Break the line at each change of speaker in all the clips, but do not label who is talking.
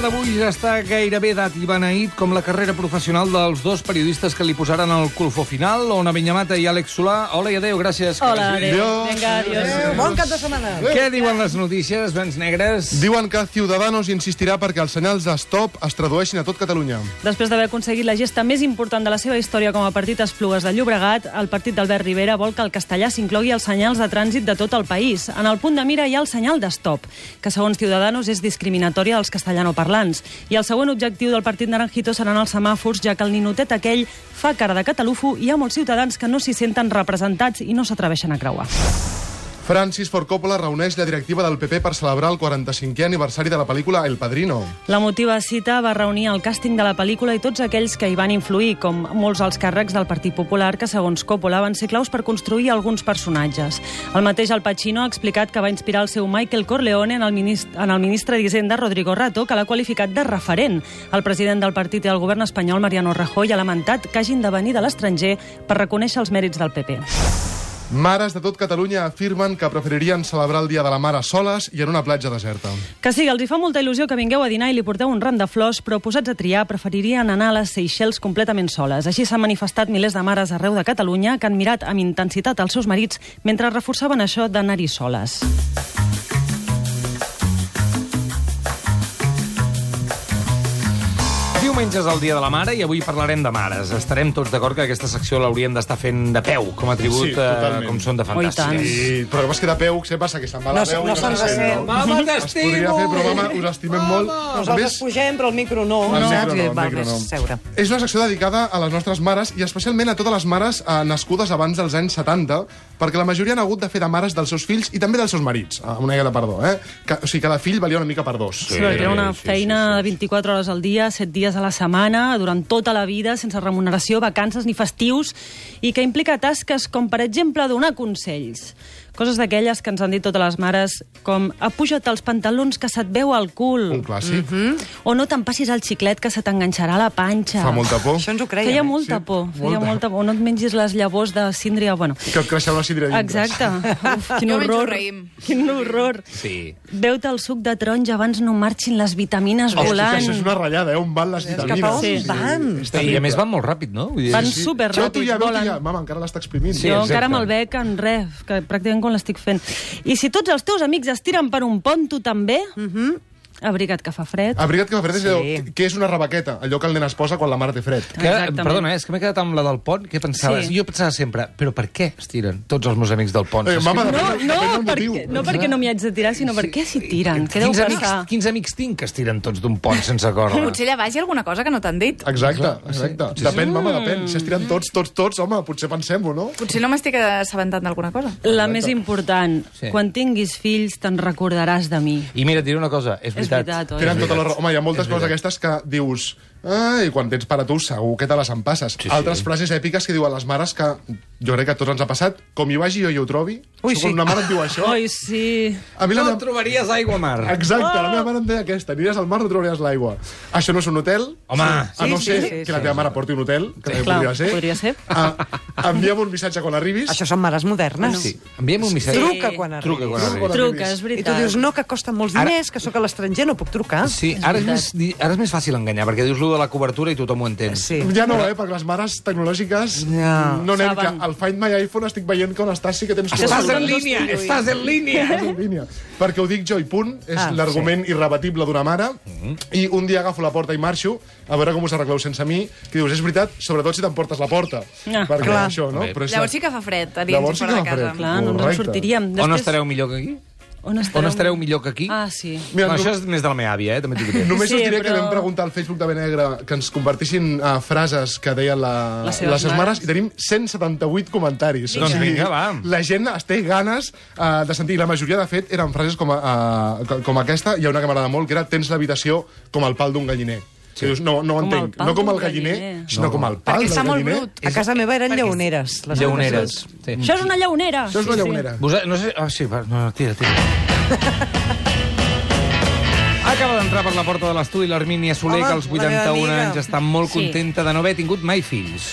Programa d'avui ja està gairebé dat i beneït com la carrera professional dels dos periodistes que li posaren el colfó final, Ona Vinyamata i Àlex Solà. Hola i adeu, gràcies.
Hola, adéu. Vinga, adiós.
Bon cap de setmana.
Què diuen les notícies, vents negres?
Diuen que Ciudadanos insistirà perquè els senyals de stop es tradueixin a tot Catalunya.
Després d'haver aconseguit la gesta més important de la seva història com a partit Esplugues de Llobregat, el partit d'Albert Rivera vol que el castellà s'inclogui als senyals de trànsit de tot el país. En el punt de mira hi ha el senyal de stop, que segons Ciudadanos és discriminatòria dels castellanoparlants. I el següent objectiu del partit Naranjito seran els semàfors, ja que el ninotet aquell fa cara de catalufo i hi ha molts ciutadans que no s'hi senten representats i no s'atreveixen a creuar.
Francis Ford Coppola reuneix la directiva del PP per celebrar el 45è aniversari de la pel·lícula El Padrino.
La motiva cita va reunir el càsting de la pel·lícula i tots aquells que hi van influir, com molts alts càrrecs del Partit Popular, que segons Coppola van ser claus per construir alguns personatges. El mateix Al Pacino ha explicat que va inspirar el seu Michael Corleone en el, ministre, en el ministre d'Hisenda Rodrigo Rato, que l'ha qualificat de referent. El president del partit i del govern espanyol, Mariano Rajoy, ha lamentat que hagin de venir de l'estranger per reconèixer els mèrits del PP.
Mares de tot Catalunya afirmen que preferirien celebrar el Dia de la Mare soles i en una platja deserta.
Que sí, els hi fa molta il·lusió que vingueu a dinar i li porteu un ram de flors, però posats a triar preferirien anar a les Seychelles completament soles. Així s'han manifestat milers de mares arreu de Catalunya que han mirat amb intensitat els seus marits mentre reforçaven això d'anar-hi soles.
Diumenge és el Dia de la Mare i avui parlarem de mares. Estarem tots d'acord que aquesta secció l'hauríem d'estar fent de peu, com a tribut,
Sí,
eh, com són de
Oh, i
fantàstics.
I, però és que de peu, què passa? Que se'n va la
No,
veu
no
i
se'n
se sent,
sent.
no?
Mama,
Es
t'estimo!
podria fer, però mama, us estimem molt.
Nosaltres pugem, però el micro no.
El micro no, el
val
micro
més
no.
seure.
És una secció dedicada a les nostres mares i especialment a totes les mares eh, nascudes abans dels anys 70, perquè la majoria han hagut de fer de mares dels seus fills i també dels seus marits, amb una de perdó, eh? Que, o sigui, cada fill valia una mica per dos.
Sí, perquè era una
sí,
feina de 24 hores al dia, 7 dies a la setmana, durant tota la vida, sense remuneració, vacances ni festius, i que implica tasques com, per exemple, donar consells. Coses d'aquelles que ens han dit totes les mares, com apuja't els pantalons que se't veu al cul.
Un clàssic.
O no te'n passis el xiclet que se t'enganxarà a la panxa.
Fa molta por.
Això ens ho creiem.
Feia
eh?
molta
Sí,
por, feia
molta.
molta por. No et mengis les llavors de síndria, bueno...
Que et creixerà una sidra dintre.
Exacte. Uf, quin
Jo menjo
horror. Quin horror.
Sí.
Veu-te el suc de taronja abans no marxin les vitamines
Hosti,
volant.
això és una ratllada, eh? On van les
Cap a on
Sí.
van?
és
I a més van molt ràpid, no? Vull dir,
Van
sí.
super
Jo, ja
volen.
que ja... Mama, encara l'està exprimint.
Sí,
jo
exacte.
encara me'l bec en res, que pràcticament quan l'estic fent. I si tots els teus amics es tiren per un pont, tu també? Abriga't que fa fred.
Abriga't que fa fred és
Sí.
allò, que és una rebaqueta, allò que el nen es posa quan la mare té fred.
Que,
Exactament.
perdona, eh, és que m'he quedat amb la del pont. Què pensaves?
Sí.
Jo pensava sempre, però per què es tiren tots els meus amics del pont?
Eh, mama,
No, no, perquè, no perquè no m'hi haig de tirar, sinó perquè s'hi tiren. Què deu
quins, amics,
passar?
quins amics tinc que es tiren tots d'un pont sense córrer?
Potser allà baix hi ha alguna cosa que no t'han dit.
Exacte, exacte.
sí.
Depèn, mama, depèn. Si es tiren tots, tots, tots, home, potser pensem-ho, no?
Potser no m'estic assabentant d'alguna cosa.
La més important,
Sí.
quan tinguis fills te'n recordaràs de mi.
I mira, et diré una cosa, és
És
veritat.
veritat, oi?
Tenen tota la raó. Home, hi ha moltes coses aquestes que dius... Ai, quan tens per a tu, segur que te les empasses.
sí.
Altres frases èpiques que diuen les mares que jo crec que a tots ens ha passat. Com hi vagi jo i ho trobi.
Ui, sí.
Una mare et diu això.
Oi, sí.
A mi la
No
meva...
trobaries aigua a mar.
Exacte, la meva mare em deia aquesta. Aniràs al mar, no trobaries l'aigua. Això no és un hotel.
Home.
a no
Sí,
ser
sí, sí,
que
sí.
la teva mare porti un hotel, que també
Clar,
podria ser.
podria ser.
Ah, envia'm un missatge quan arribis.
Això són mares modernes.
Sí. Enviem un missatge.
Truca quan arribis.
Truca quan arribis.
Truca, és
I tu
veritat.
dius, no, que costa molts
Ara-
diners, que sóc a l'estranger, no puc trucar.
Sí, ara és, més, ara és més fàcil enganyar, perquè dius lo de la cobertura i tothom ho entén.
Sí.
Ja no, eh, perquè les mares tecnològiques
Ja.
no anem,
Saben.
Al Find My iPhone estic veient que on estàs sí que tens...
Estàs en línia, estàs en línia.
Estàs en línia. Perquè ho dic jo i punt, és
Ah,
l'argument irrebatible d'una mare, i un dia agafo la porta i marxo, a veure com us arregleu sense mi, que dius, és veritat, sobretot si t'emportes la porta.
Ah.
perquè
Clar.
això, no? Però és
Llavors sí que fa fred a dins
Llavors
i
sí
fora de
fa fred.
casa.
Clar, no, no en sortiríem.
On estareu millor que aquí?
On estareu,
On estareu millor que aquí?
Ah, sí.
Mira,
Bueno,
no-
això és més de la meva àvia, eh? també t'ho diré.
Només
Sí,
us diré que
però-
vam preguntar al Facebook de Benegre que ens compartissin uh, frases que deien la,
Les seves
les seves mares
mares.
i tenim 178 comentaris.
Doncs vinga, va.
La gent es té ganes uh, de sentir. La majoria, de fet, eren frases com, a, uh, com aquesta. Hi ha una que m'agrada molt, que era tens l'habitació com el pal d'un galliner. Sí. dius, no, no ho
Com el
entenc.
pal
No com el galliner,
galliner.
sinó com el pal
Perquè
del
està molt
galliner.
brut.
A casa meva eren lleoneres. Les
Lleoneres. Sí.
Això és una llaunera.
Això és una llaunera.
Vos, no sé... Ah, sí, va, no, tira, tira. Acaba d'entrar per la porta de l'estudi l'Armínia Soler,
Home,
que als
la meva
81
amiga.
anys està molt
Sí.
contenta de no haver tingut mai fills.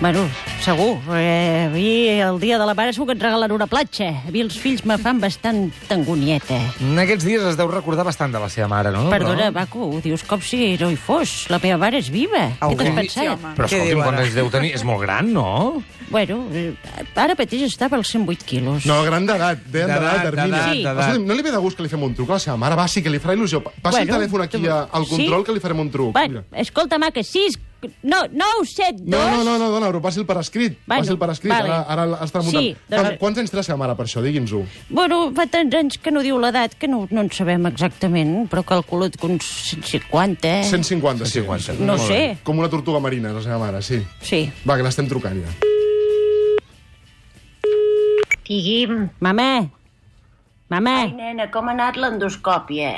Bueno, segur. Eh, mi el dia de la mare segur que et regalen una platja. A mi els fills me fan bastant angonieta.
En aquests dies es deu recordar bastant de la seva mare, no?
Perdona,
Però,
Baco, ho dius com si no hi fos. La meva mare és viva.
Au,
Què t'has
sí,
pensat?
home.
però escolti'm, quants anys deu tenir? És molt gran, no?
Bueno, eh, ara mateix estava als 108 quilos.
No, gran d'edat, deien
D'edat,
d'edat,
Sí.
no li ve de gust que li fem un truc a la seva mare? Va, sí, que li farà il·lusió. Passa
Bueno,
el telèfon aquí
tu-
al control
sí?
que li farem un truc.
Bueno,
Mira.
escolta, Maca, 6... No, 9, 7, 2...
No, no, no, no, dona, però passi per escrit.
Bueno,
passi per escrit,
vale.
ara, ara està muntant.
Sí, doncs-
Quants anys té la seva mare per això? Digui'ns-ho.
Bueno, fa tants anys que no diu l'edat, que no, no en sabem exactament, però calculo que uns 150, eh?
150, sí.
150.
No
Molt
sé.
bé. Com una tortuga marina, la seva mare, sí.
Sí.
Va, que l'estem trucant ja.
Digui'm. Mama. Mama.
Ai, nena, com ha anat l'endoscòpia?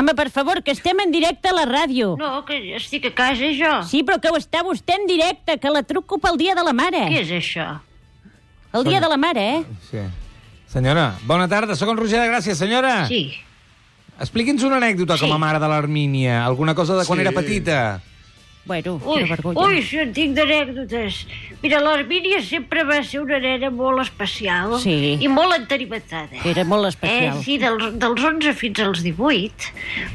Mama, per favor, que estem en directe a la ràdio.
No, que estic a casa, jo.
Sí, però que ho està vostè en directe, que la truco pel dia de la mare.
Què és això?
El dia de la mare, eh?
Sí. Senyora, bona tarda, sóc en Roger de Gràcia. Senyora,
Sí.
expliqui'ns una anècdota
Sí.
com a mare de l'Armínia. Alguna cosa de quan
Sí.
era petita.
Bueno,
Ui,
quina vergonya.
ui, si en tinc d'anècdotes. Mira, l'Armínia sempre va ser una nena molt especial
Sí.
i molt entenimentada.
Era molt especial.
Eh, sí, dels, dels 11 fins als 18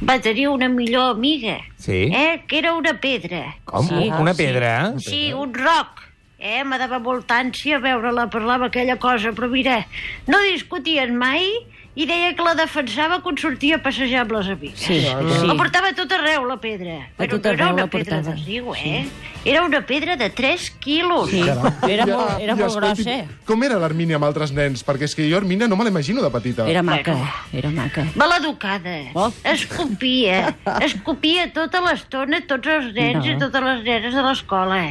va tenir una millor amiga,
Sí.
eh, que era una pedra.
Com?
Sí.
Una pedra?
Sí, un roc. Eh, me dava molta ànsia veure-la parlar amb aquella cosa, però mira, no discutien mai i deia que la defensava quan sortia a passejar amb les amigues.
Sí, sí.
La portava tot arreu, la pedra.
A
Però
tot
no era
arreu
una
la
pedra
portava.
de riu, eh? Era una pedra de 3 quilos.
Sí, era molt, era molt
escolti,
grossa.
Com era l'Hermínia amb altres nens? Perquè és que jo Hermínia no me l'imagino de petita.
Era maca,
Bueno.
era maca.
Maleducada.
Oh.
Escopia. Escopia tota l'estona tots els nens
No.
i totes les nenes de l'escola.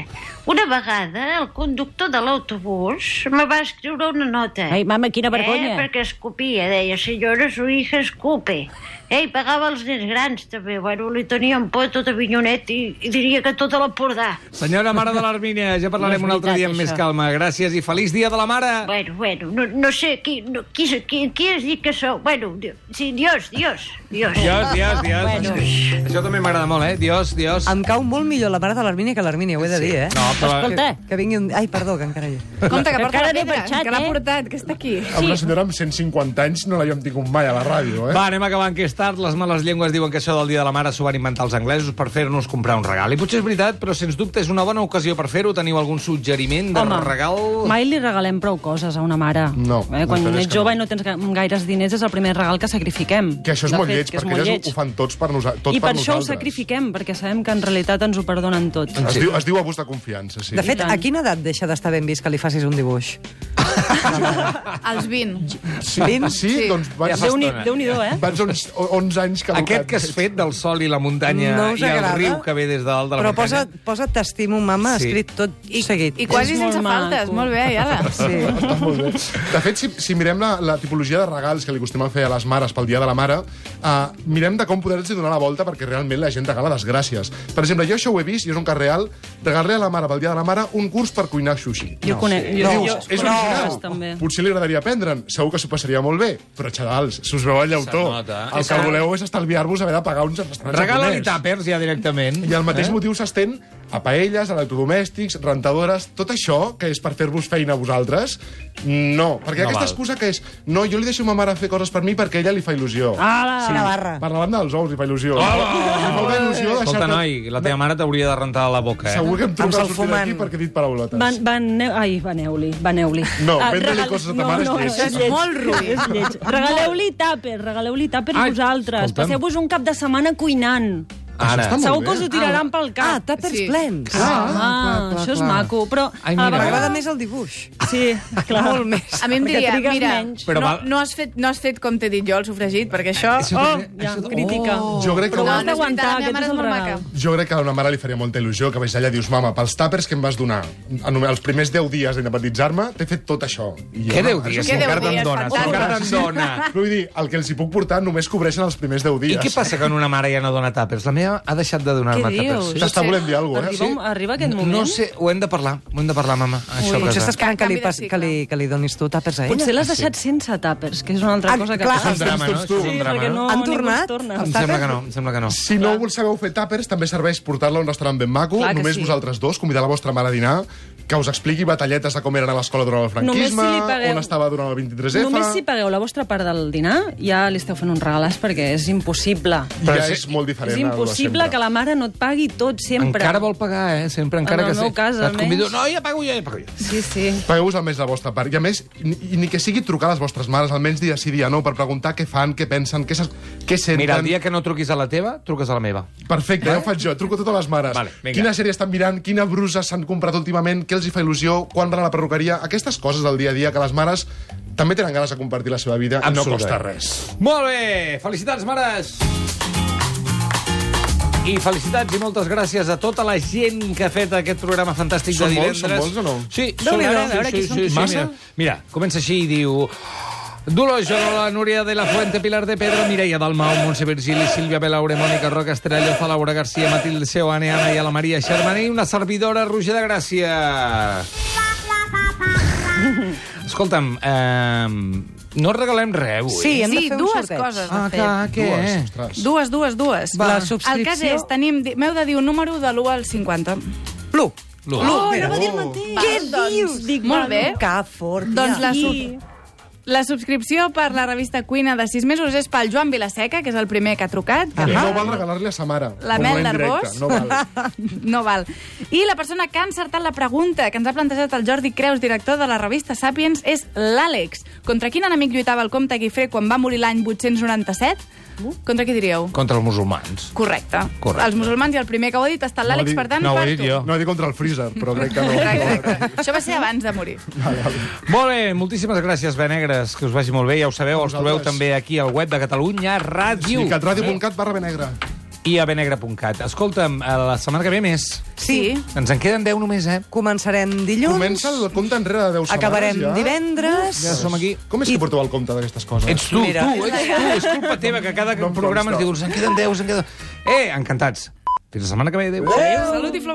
Una vegada, el conductor de l'autobús me va escriure una nota.
Ai, mama, quina vergonya.
Eh, perquè escopia, deia, senyora, su hija escupe. Eh, i pagava els nens grans, també. Bueno, li tenien por a tot Avinyonet i, i diria que tot a l'Empordà.
Senyora mare de l'Armínia, ja parlarem
No
un altre dia amb
veritat,
més
això.
calma. Gràcies i feliç dia de la mare.
Bueno, bueno, no, no sé qui, no, qui, qui, qui has dit que sou? Bueno, di- sí, Dios, Dios, Dios.
Dios, Dios, Dios.
Bueno.
Això també m'agrada molt, eh? Dios, Dios.
Em cau molt millor la mare de l'Armínia que l'Armínia, ho he de dir, eh?
No, però...
Escolta,
Que vingui un... Ai, perdó, que encara hi...
Compte, que
Que
porta
encara
la pedra,
marxat,
que l'ha
eh?
portat, que està aquí.
Amb una senyora amb 150 anys no l'havíem tingut mai a la ràdio, eh?
Va, anem acabant que és tard. Les males llengües diuen que això del Dia de la Mare s'ho van inventar els anglesos per fer-nos comprar un regal. I potser és veritat, però sens dubte és una bona ocasió per fer-ho. Teniu algun suggeriment de
Home,
regal?
mai li regalem prou coses a una mare.
No,
eh, quan
és
ets
que
jove
no.
i no tens ga- gaires diners és el primer regal que sacrifiquem.
Que això és
De
molt
fet,
lleig,
que és
perquè
molt
elles
lleig.
ho fan tots per, nosa tot
I per, això ho
nosaltres.
sacrifiquem, perquè sabem que en realitat ens ho perdonen tot.
Es, diu, es diu abús de confiança, sí.
De fet, a quina edat deixa d'estar ben vist que li facis un dibuix?
Als 20.
sí,
vint?
sí,
Sí.
doncs vaig,
Ja fa
Déu-n'hi-
estona.
Déu-n'hi-do, eh?
vaig uns 11 anys caducat.
Aquest que has fet del sol i la muntanya
No
i el riu que ve des de dalt de la
Però
muntanya.
posa, posa t'estimo, mama,
Sí.
escrit tot seguit.
I quasi sense faltes. Molt bé, Ayala.
Sí.
Està molt bé. De fet, si, si mirem la, la tipologia de regals que li acostumem a fer a les mares pel Dia de la Mare, uh, mirem de com poder-los donar la volta perquè realment la gent regala desgràcies. Per exemple, jo això ho he vist, i és un cas real, regalar a la mare pel Dia de la Mare un curs per cuinar sushi.
Jo conec.
I
Jo,
dius,
jo,
és
jo,
original.
també.
Potser li agradaria aprendre'n. Segur que s'ho passaria molt bé. Però, xavals, si us veu el llautó,
Se nota.
el que voleu és estalviar-vos haver de pagar uns restaurants
Regala-li
japonès.
tàpers ja directament.
I el mateix eh? motiu s'estén a paelles, electrodomèstics, rentadores, tot això que és per fer-vos feina a vosaltres, no. Perquè
No
aquesta
val.
excusa que és no, jo li deixo a ma mare fer coses per mi perquè a ella li fa il·lusió.
Ala!
Sí. Una barra.
Per la banda dels ous li fa il·lusió. Oh! Li fa il·lusió
Escolta,
deixar-te...
noi, la teva mare t'hauria de rentar la boca, eh?
Segur que em truca a sortir d'aquí perquè he dit paraulotes.
Van, van, ai, vaneu-li, vaneu-li.
No,
Ah,
vendre-li
regal-
coses a ta
no,
mare és
no,
lleig.
és lleig.
molt ruï.
És lleig. Regaleu-li tàper, regaleu-li tàper
Ai,
vosaltres. Passeu-vos un cap de setmana cuinant.
Ara.
està molt
Segur que us ho tiraran pel
Ah,
cap.
tàpers
Sí.
plens.
Clar,
Ah,
clar, clar,
això és
clar.
maco, però...
Ai,
a vegada-
M'agrada més el dibuix.
Sí, clar.
Molt més.
A mi em diria, mira,
menys.
Però
no,
val-
no, has fet, no has fet com t'he dit jo el sofregit, perquè això...
Això
Oh,
ja,
això-
crítica.
Oh.
Jo crec que
la meva
aquest
mare
és el regal.
Jo crec que a una mare li faria molta il·lusió que vaig allà i dius, mama, pels tàpers que em vas donar els primers 10 dies d'independitzar-me, t'he fet tot això. I jo,
Què deu
"Home,
dir?
això
Si
Què deu
encara
dir?
te'n dona, si
És
encara te'n dona.
Vull dir, el que els hi puc portar només cobreixen els primers 10 dies.
I què passa que una mare ja no dona tàpers? La meva ha deixat de donar-me
Què dius?
T'està volent dir alguna cosa,
Arriba,
eh?
arriba aquest
No-
moment?
No sé, ho hem de parlar, ho hem de parlar, mama. Això a
Potser
casa.
està esperant que li, pas, que li, que li donis tu tàpers a ella.
Potser l'has deixat sense tàpers, que és una altra
Ah,
cosa que
clar.
És un drama, no? És
Sí,
un drama,
perquè
no?
no,
Han
ningú
tornat?
es torna.
Em sembla que no, em sembla que no.
Si no us sabeu fer tàpers, també serveix portar-la a un restaurant ben maco,
Clar que
només
sí.
vosaltres dos, convidar la vostra mare a dinar, que us expliqui batalletes de com eren a l'escola durant el
Només si
franquisme,
li pagueu-
on estava durant el 23F...
Només si pagueu la vostra part del dinar, ja li esteu fent un regalàs perquè és impossible.
Ja
Però
és molt diferent.
És impossible
sempre.
que la mare no et pagui tot sempre.
Encara vol pagar, eh? Sempre, encara
En el
que
meu
sé.
cas,
Et
almenys.
convido... No, ja pago jo, ja pago jo.
Sí, sí.
Pagueu-vos almenys la vostra part. I a més, ni, ni que sigui trucar a les vostres mares, almenys dia sí, dia no, per preguntar què fan, què pensen, què, se- què senten...
Mira, el dia que no truquis a la teva, truques a la meva.
Perfecte, ja ho faig jo. Truco a totes les mares.
Vale, vinga.
Quina sèrie estan mirant, quina brusa s'han comprat últimament, què els hi fa il·lusió, quan van a la perruqueria... Aquestes coses del dia a dia que les mares també tenen ganes de compartir la seva vida i no costa res.
Molt bé! Felicitats, mares! I felicitats i moltes gràcies a tota la gent que ha fet aquest programa fantàstic
Són
de
molts,
divendres.
són molts o no?
Sí,
Déu-n'hi-do,
són,
a veure qui són.
Massa?
Mira, mira, comença així i diu... Dolors Jorola, Núria de la Fuente, Pilar de Pedro, Mireia Dalmau, Montse Virgili, Sílvia Belaure, Mònica Roca, Estela Lloza, Laura García, Matilde Seoane, Anna i a la Maria Xermaní, una servidora, Roger de Gràcia. Escolta'm, eh, no regalem res avui.
Sí, hem de
Sí,
fer un
dues
sorteig.
coses de
Ah,
fet.
clar, què?
Dues, ostres.
Dues, dues, dues.
Va. La
El
subscripció-
cas és, tenim, m'heu de dir un número de l'1 al 50.
Lu.
Lu.
Lu,
mira.
anava a dir el
Oh.
mateix.
Què
Què dius?
Dic, molt bé.
Que fort.
Doncs la, sub... la subscripció per la revista Cuina de 6 mesos és pel Joan Vilaseca, que és el primer que ha trucat.
Que no val regalar-li a sa mare.
La mel d'Arbós.
No val.
no val. I la persona que ha encertat la pregunta que ens ha plantejat el Jordi Creus, director de la revista Sapiens, és l'Àlex. Contra quin enemic lluitava el comte Guifré quan va morir l'any 897? Contra qui diríeu?
Contra els musulmans.
Correcte.
Correcte.
Els musulmans i el primer que ho ha dit ha estat l'Àlex,
dit-
per tant,
no ho he
per
dit
tu.
No dir contra el freezer, però crec que no.
Correcte. Això va ser abans de morir.
Molt bé, moltíssimes gràcies, Benegres, que us vagi molt bé, ja ho sabeu, els trobeu
vosaltres.
també aquí al web de Catalunya Ràdio
Sinicatradio.cat barra benegra.
I a benegra.cat. Escolta'm, a la setmana que ve més.
Sí.
Ens en queden 10 només, eh?
Començarem dilluns.
Comença el compte enrere de 10 setmanes,
Acabarem
ja.
divendres.
Ja som aquí.
Com és que porteu el compte d'aquestes coses?
Ets tu,
Mira.
tu, ets tu, és culpa teva que cada
No em
programa ens
consta.
dius, en queden 10, en queden... Eh, encantats. Fins la setmana que ve, adéu.
Salut i flor.